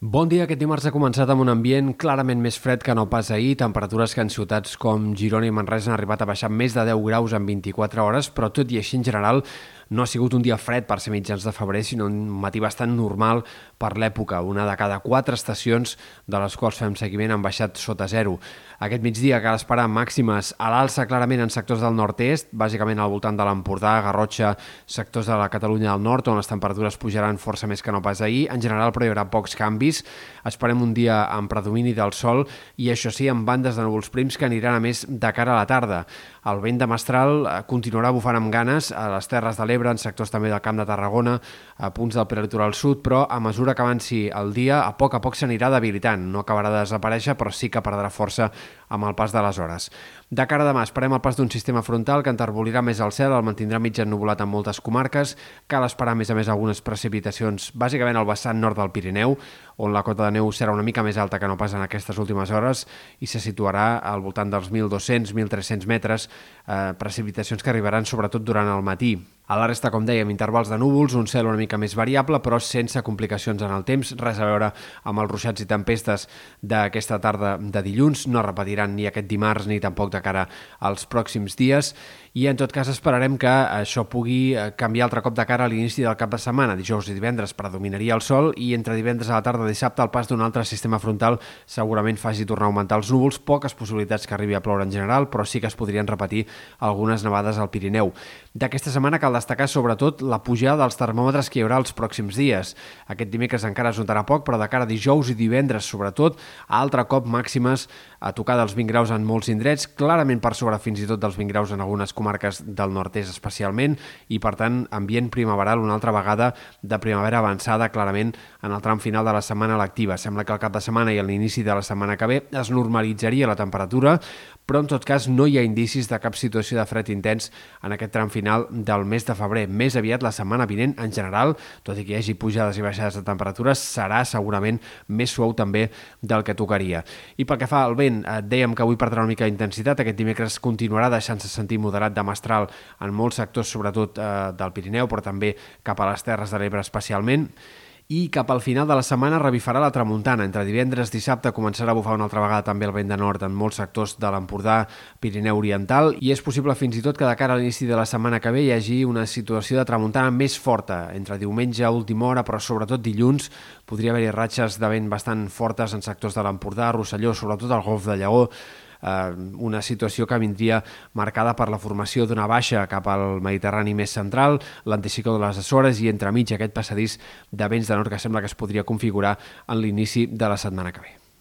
Bon dia. Aquest dimarts ha començat amb un ambient clarament més fred que no pas ahir. Temperatures que en ciutats com Girona i Manresa han arribat a baixar més de 10 graus en 24 hores, però tot i així en general no ha sigut un dia fred per ser mitjans de febrer, sinó un matí bastant normal per l'època. Una de cada quatre estacions de les quals fem seguiment han baixat sota zero. Aquest migdia cal esperar màximes a l'alça clarament en sectors del nord-est, bàsicament al voltant de l'Empordà, Garrotxa, sectors de la Catalunya del nord, on les temperatures pujaran força més que no pas ahir. En general, però hi haurà pocs canvis. Esperem un dia amb predomini del sol i, això sí, amb bandes de núvols prims que aniran a més de cara a la tarda. El vent de Mestral eh, continuarà bufant amb ganes a les Terres de l'Ebre, en sectors també del Camp de Tarragona, a punts del prelitoral sud, però a mesura que avanci el dia, a poc a poc s'anirà debilitant. No acabarà de desaparèixer, però sí que perdrà força amb el pas de les hores. De cara a demà esperem el pas d'un sistema frontal que enterbolirà més el cel, el mantindrà mig ennubulat en moltes comarques. Cal esperar, a més a més, algunes precipitacions, bàsicament al vessant nord del Pirineu, on la cota de neu serà una mica més alta que no pas en aquestes últimes hores i se situarà al voltant dels 1.200-1.300 metres, eh, precipitacions que arribaran sobretot durant el matí. A la resta, com dèiem, intervals de núvols, un cel una mica més variable, però sense complicacions en el temps, res a veure amb els ruixats i tempestes d'aquesta tarda de dilluns, no repetiran ni aquest dimarts ni tampoc de cara als pròxims dies, i en tot cas esperarem que això pugui eh, canviar altre cop de cara a l'inici del cap de setmana. Dijous i divendres predominaria el sol i entre divendres a la tarda dissabte el pas d'un altre sistema frontal segurament faci tornar a augmentar els núvols, poques possibilitats que arribi a ploure en general, però sí que es podrien repetir algunes nevades al Pirineu. D'aquesta setmana cal destacar sobretot la pujada dels termòmetres que hi haurà els pròxims dies. Aquest dimecres encara es notarà poc, però de cara a dijous i divendres, sobretot, altre cop màximes a tocar dels 20 graus en molts indrets, clarament per sobre fins i tot dels 20 graus en algunes comarques del nord-est especialment, i per tant ambient primaveral una altra vegada de primavera avançada clarament en el tram final de la setmana lectiva. Sembla que al cap de setmana i a l'inici de la setmana que ve es normalitzaria la temperatura, però en tot cas no hi ha indicis de cap situació de fred intens en aquest tram final del mes de febrer. Més aviat la setmana vinent, en general, tot i que hi hagi pujades i baixades de temperatures, serà segurament més suau també del que tocaria. I pel que fa al vent, eh, dèiem que avui perdrà una mica d'intensitat, aquest dimecres continuarà deixant-se sentir moderat de mestral en molts sectors, sobretot eh, del Pirineu, però també cap a les Terres de l'Ebre especialment i cap al final de la setmana revifarà la tramuntana. Entre divendres i dissabte començarà a bufar una altra vegada també el vent de nord en molts sectors de l'Empordà, Pirineu Oriental i és possible fins i tot que de cara a l'inici de la setmana que ve hi hagi una situació de tramuntana més forta entre diumenge a última hora, però sobretot dilluns podria haver-hi ratxes de vent bastant fortes en sectors de l'Empordà, Rosselló, sobretot el Golf de Lleó, eh, una situació que vindria marcada per la formació d'una baixa cap al Mediterrani més central, l'anticicló de les Açores i entremig aquest passadís de vents de nord que sembla que es podria configurar en l'inici de la setmana que ve.